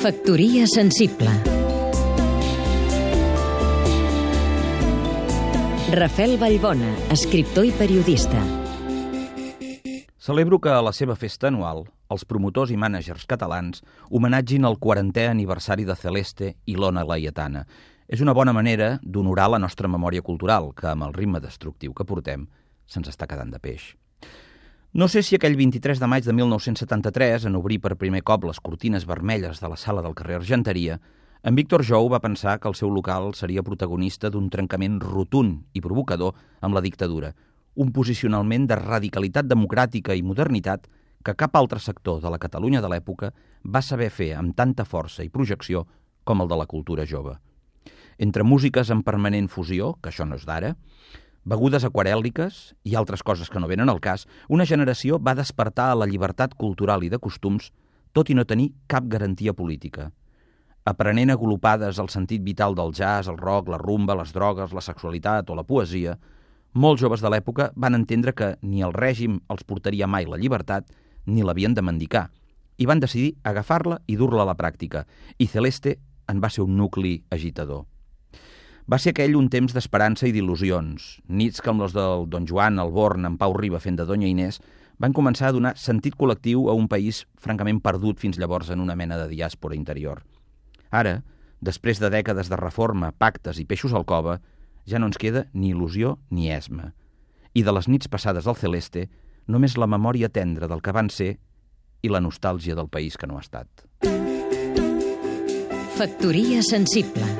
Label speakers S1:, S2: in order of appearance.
S1: Factoria sensible Rafel Vallbona, escriptor i periodista
S2: Celebro que a la seva festa anual els promotors i mànagers catalans homenatgin el 40è aniversari de Celeste i l'Ona Laietana. És una bona manera d'honorar la nostra memòria cultural, que amb el ritme destructiu que portem se'ns està quedant de peix. No sé si aquell 23 de maig de 1973, en obrir per primer cop les cortines vermelles de la sala del carrer Argenteria, en Víctor Jou va pensar que el seu local seria protagonista d'un trencament rotund i provocador amb la dictadura, un posicionament de radicalitat democràtica i modernitat que cap altre sector de la Catalunya de l'època va saber fer amb tanta força i projecció com el de la cultura jove. Entre músiques en permanent fusió, que això no és d'ara, begudes aquarèl·liques i altres coses que no venen al cas, una generació va despertar a la llibertat cultural i de costums, tot i no tenir cap garantia política. Aprenent agrupades el sentit vital del jazz, el rock, la rumba, les drogues, la sexualitat o la poesia, molts joves de l'època van entendre que ni el règim els portaria mai la llibertat ni l'havien de mendicar, i van decidir agafar-la i dur-la a la pràctica, i Celeste en va ser un nucli agitador. Va ser aquell un temps d'esperança i d'il·lusions. Nits com les del Don Joan, el Born, en Pau Riba fent de Doña Inés, van començar a donar sentit col·lectiu a un país francament perdut fins llavors en una mena de diàspora interior. Ara, després de dècades de reforma, pactes i peixos al cova, ja no ens queda ni il·lusió ni esma. I de les nits passades al Celeste, només la memòria tendra del que van ser i la nostàlgia del país que no ha estat.
S1: Factoria sensible